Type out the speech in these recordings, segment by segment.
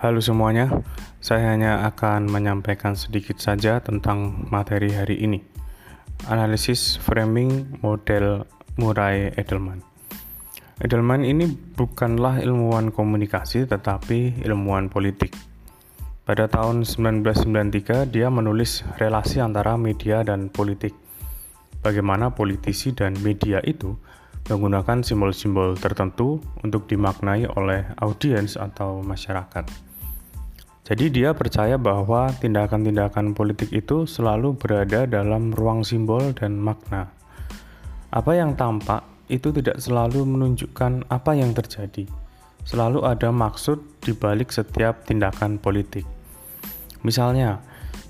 Halo semuanya, saya hanya akan menyampaikan sedikit saja tentang materi hari ini. Analisis framing model Murray Edelman. Edelman ini bukanlah ilmuwan komunikasi tetapi ilmuwan politik. Pada tahun 1993 dia menulis relasi antara media dan politik. Bagaimana politisi dan media itu menggunakan simbol-simbol tertentu untuk dimaknai oleh audiens atau masyarakat. Jadi dia percaya bahwa tindakan-tindakan politik itu selalu berada dalam ruang simbol dan makna. Apa yang tampak itu tidak selalu menunjukkan apa yang terjadi. Selalu ada maksud di balik setiap tindakan politik. Misalnya,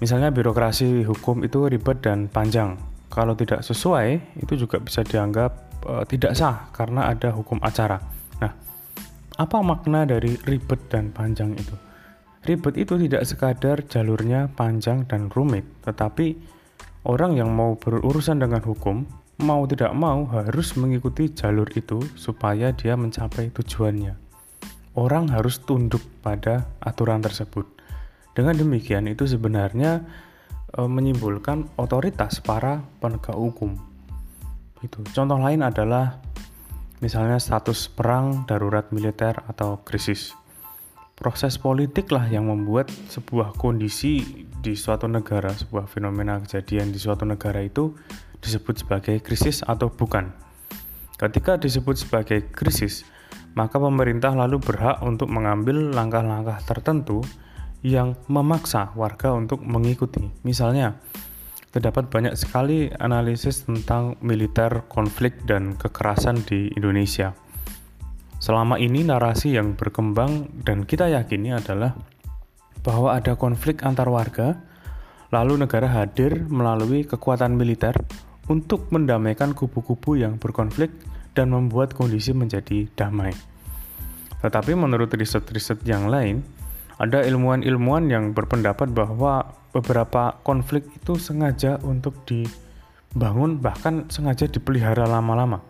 misalnya birokrasi hukum itu ribet dan panjang. Kalau tidak sesuai, itu juga bisa dianggap e, tidak sah karena ada hukum acara. Nah, apa makna dari ribet dan panjang itu? Ribet itu tidak sekadar jalurnya panjang dan rumit, tetapi orang yang mau berurusan dengan hukum mau tidak mau harus mengikuti jalur itu supaya dia mencapai tujuannya. Orang harus tunduk pada aturan tersebut. Dengan demikian itu sebenarnya e, menyimpulkan otoritas para penegak hukum. Itu. Contoh lain adalah misalnya status perang, darurat militer atau krisis proses politik lah yang membuat sebuah kondisi di suatu negara, sebuah fenomena kejadian di suatu negara itu disebut sebagai krisis atau bukan. Ketika disebut sebagai krisis, maka pemerintah lalu berhak untuk mengambil langkah-langkah tertentu yang memaksa warga untuk mengikuti. Misalnya, terdapat banyak sekali analisis tentang militer, konflik, dan kekerasan di Indonesia Selama ini narasi yang berkembang dan kita yakini adalah bahwa ada konflik antar warga, lalu negara hadir melalui kekuatan militer untuk mendamaikan kubu-kubu yang berkonflik dan membuat kondisi menjadi damai. Tetapi menurut riset-riset yang lain, ada ilmuwan-ilmuwan yang berpendapat bahwa beberapa konflik itu sengaja untuk dibangun bahkan sengaja dipelihara lama-lama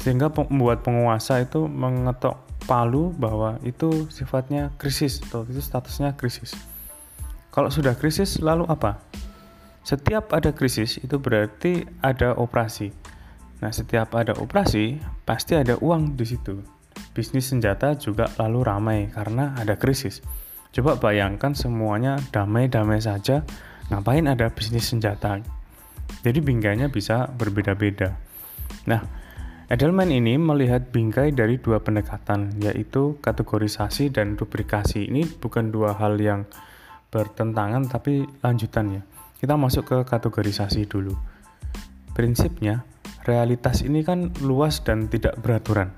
sehingga membuat penguasa itu mengetok palu bahwa itu sifatnya krisis atau itu statusnya krisis. Kalau sudah krisis lalu apa? Setiap ada krisis itu berarti ada operasi. Nah, setiap ada operasi pasti ada uang di situ. Bisnis senjata juga lalu ramai karena ada krisis. Coba bayangkan semuanya damai-damai saja, ngapain ada bisnis senjata? Jadi bingkainya bisa berbeda-beda. Nah, Edelman ini melihat bingkai dari dua pendekatan, yaitu kategorisasi dan rubrikasi. Ini bukan dua hal yang bertentangan, tapi lanjutannya. Kita masuk ke kategorisasi dulu. Prinsipnya, realitas ini kan luas dan tidak beraturan.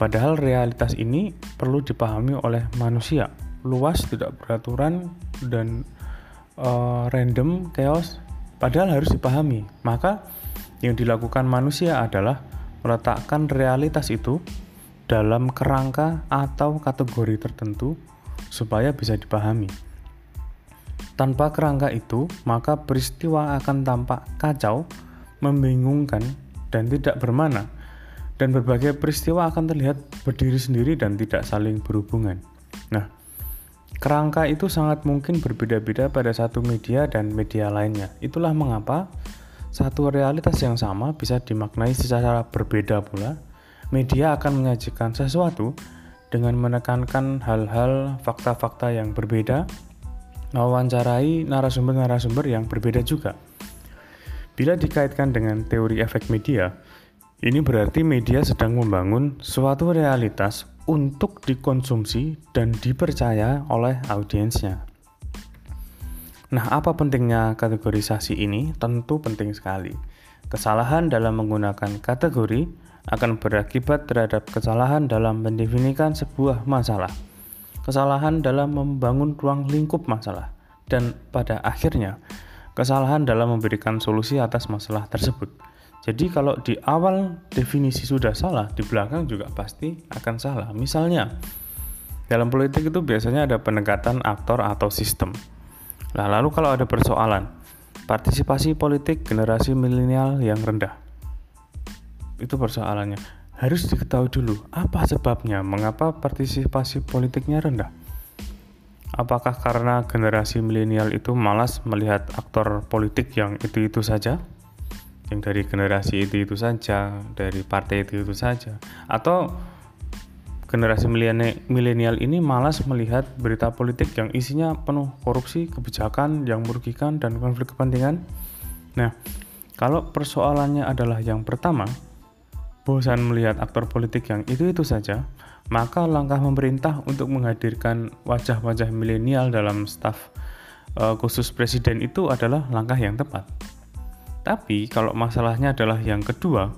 Padahal realitas ini perlu dipahami oleh manusia. Luas, tidak beraturan, dan uh, random, chaos, padahal harus dipahami. Maka yang dilakukan manusia adalah meletakkan realitas itu dalam kerangka atau kategori tertentu supaya bisa dipahami. Tanpa kerangka itu, maka peristiwa akan tampak kacau, membingungkan, dan tidak bermana. Dan berbagai peristiwa akan terlihat berdiri sendiri dan tidak saling berhubungan. Nah, kerangka itu sangat mungkin berbeda-beda pada satu media dan media lainnya. Itulah mengapa satu realitas yang sama bisa dimaknai secara berbeda pula. Media akan menyajikan sesuatu dengan menekankan hal-hal fakta-fakta yang berbeda, mewawancarai narasumber-narasumber yang berbeda juga. Bila dikaitkan dengan teori efek media, ini berarti media sedang membangun suatu realitas untuk dikonsumsi dan dipercaya oleh audiensnya. Nah, apa pentingnya kategorisasi ini? Tentu penting sekali. Kesalahan dalam menggunakan kategori akan berakibat terhadap kesalahan dalam mendefinisikan sebuah masalah, kesalahan dalam membangun ruang lingkup masalah, dan pada akhirnya kesalahan dalam memberikan solusi atas masalah tersebut. Jadi kalau di awal definisi sudah salah, di belakang juga pasti akan salah. Misalnya, dalam politik itu biasanya ada pendekatan aktor atau sistem. Nah, lalu kalau ada persoalan, partisipasi politik generasi milenial yang rendah. Itu persoalannya. Harus diketahui dulu apa sebabnya, mengapa partisipasi politiknya rendah. Apakah karena generasi milenial itu malas melihat aktor politik yang itu-itu saja? Yang dari generasi itu-itu saja, dari partai itu-itu saja. Atau generasi milenial ini malas melihat berita politik yang isinya penuh korupsi, kebijakan yang merugikan, dan konflik kepentingan? Nah, kalau persoalannya adalah yang pertama, bosan melihat aktor politik yang itu-itu saja, maka langkah pemerintah untuk menghadirkan wajah-wajah milenial dalam staf uh, khusus presiden itu adalah langkah yang tepat. Tapi kalau masalahnya adalah yang kedua,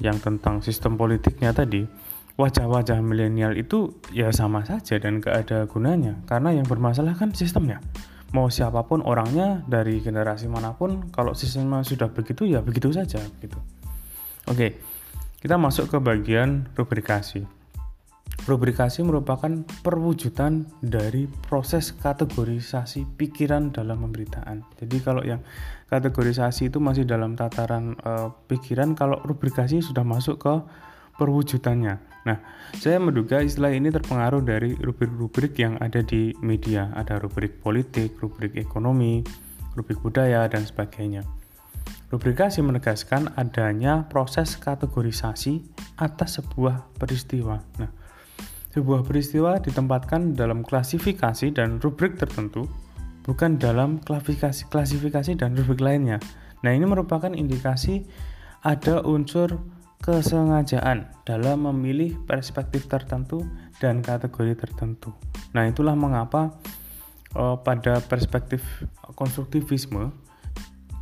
yang tentang sistem politiknya tadi, wajah-wajah milenial itu ya sama saja dan gak ada gunanya karena yang bermasalah kan sistemnya. Mau siapa pun orangnya dari generasi mana pun, kalau sistemnya sudah begitu ya begitu saja gitu. Oke, kita masuk ke bagian rubrikasi. Rubrikasi merupakan perwujudan dari proses kategorisasi pikiran dalam pemberitaan. Jadi kalau yang kategorisasi itu masih dalam tataran e, pikiran, kalau rubrikasi sudah masuk ke perwujudannya. Nah, saya menduga istilah ini terpengaruh dari rubrik-rubrik yang ada di media. Ada rubrik politik, rubrik ekonomi, rubrik budaya, dan sebagainya. Rubrikasi menegaskan adanya proses kategorisasi atas sebuah peristiwa. Nah, sebuah peristiwa ditempatkan dalam klasifikasi dan rubrik tertentu, bukan dalam klasifikasi, klasifikasi dan rubrik lainnya. Nah, ini merupakan indikasi ada unsur kesengajaan dalam memilih perspektif tertentu dan kategori tertentu. Nah, itulah mengapa uh, pada perspektif konstruktivisme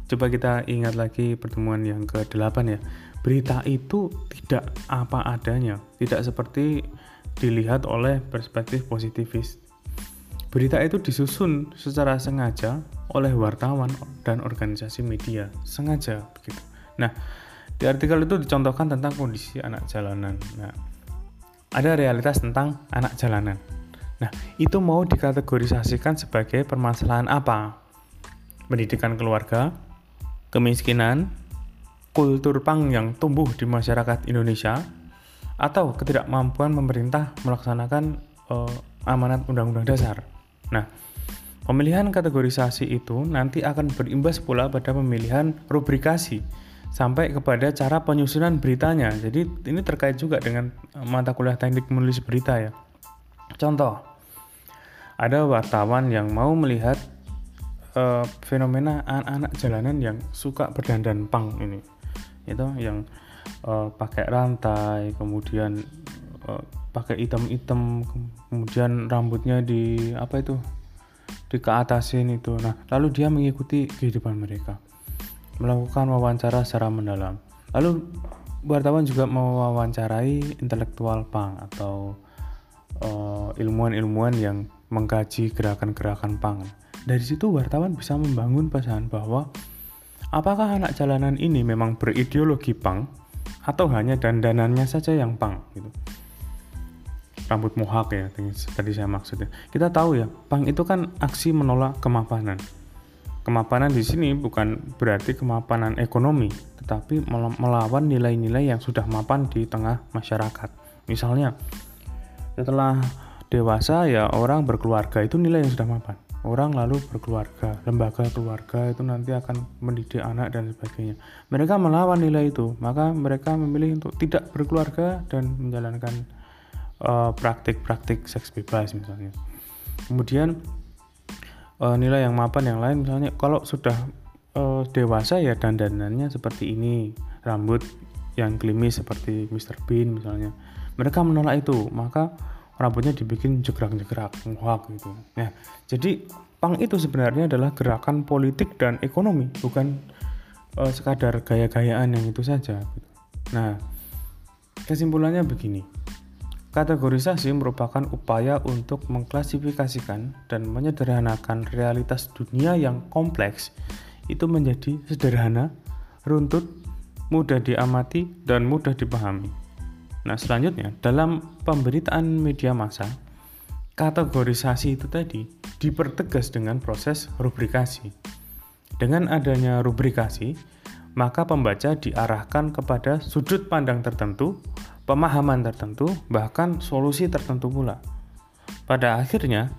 Coba kita ingat lagi pertemuan yang ke-8 ya. Berita itu tidak apa adanya, tidak seperti dilihat oleh perspektif positivis. Berita itu disusun secara sengaja oleh wartawan dan organisasi media, sengaja begitu. Nah, di artikel itu dicontohkan tentang kondisi anak jalanan. Nah, ada realitas tentang anak jalanan. Nah, itu mau dikategorisasikan sebagai permasalahan apa? Pendidikan keluarga, kemiskinan, kultur pang yang tumbuh di masyarakat Indonesia, atau ketidakmampuan pemerintah melaksanakan uh, amanat Undang-Undang Dasar. Nah, pemilihan kategorisasi itu nanti akan berimbas pula pada pemilihan rubrikasi sampai kepada cara penyusunan beritanya. Jadi ini terkait juga dengan eh, mata kuliah teknik menulis berita ya. Contoh, ada wartawan yang mau melihat uh, fenomena anak-anak jalanan yang suka berdandan pang ini itu yang uh, pakai rantai kemudian uh, pakai item-item kemudian rambutnya di apa itu di keatasin itu. Nah lalu dia mengikuti kehidupan mereka. Melakukan wawancara secara mendalam. Lalu wartawan juga mewawancarai intelektual pang atau ilmuwan-ilmuwan uh, yang mengkaji gerakan-gerakan pang dari situ wartawan bisa membangun pesan bahwa apakah anak jalanan ini memang berideologi pang atau hanya dandanannya saja yang pang gitu. Rambut mohak ya, tadi saya maksudnya. Kita tahu ya, pang itu kan aksi menolak kemapanan. Kemapanan di sini bukan berarti kemapanan ekonomi, tetapi melawan nilai-nilai yang sudah mapan di tengah masyarakat. Misalnya, setelah dewasa ya orang berkeluarga itu nilai yang sudah mapan orang lalu berkeluarga, lembaga keluarga itu nanti akan mendidik anak dan sebagainya. Mereka melawan nilai itu, maka mereka memilih untuk tidak berkeluarga dan menjalankan eh, praktik-praktik uh, seks bebas misalnya. Kemudian uh, nilai yang mapan yang lain misalnya kalau sudah uh, dewasa ya dandanannya seperti ini, rambut yang klimis seperti Mr. Bean misalnya. Mereka menolak itu, maka rambutnya dibikin jegrak-jegrak mohak gitu. Nah, jadi pang itu sebenarnya adalah gerakan politik dan ekonomi, bukan uh, sekadar gaya-gayaan yang itu saja. Gitu. Nah, kesimpulannya begini. Kategorisasi merupakan upaya untuk mengklasifikasikan dan menyederhanakan realitas dunia yang kompleks itu menjadi sederhana, runtut, mudah diamati, dan mudah dipahami. Nah, selanjutnya dalam pemberitaan media massa, kategorisasi itu tadi dipertegas dengan proses rubrikasi. Dengan adanya rubrikasi, maka pembaca diarahkan kepada sudut pandang tertentu, pemahaman tertentu, bahkan solusi tertentu pula. Pada akhirnya,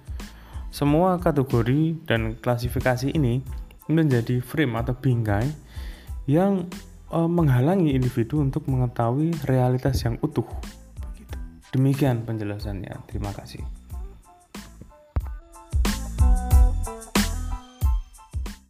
semua kategori dan klasifikasi ini menjadi frame atau bingkai yang e, menghalangi individu untuk mengetahui realitas yang utuh. Demikian penjelasannya. Terima kasih.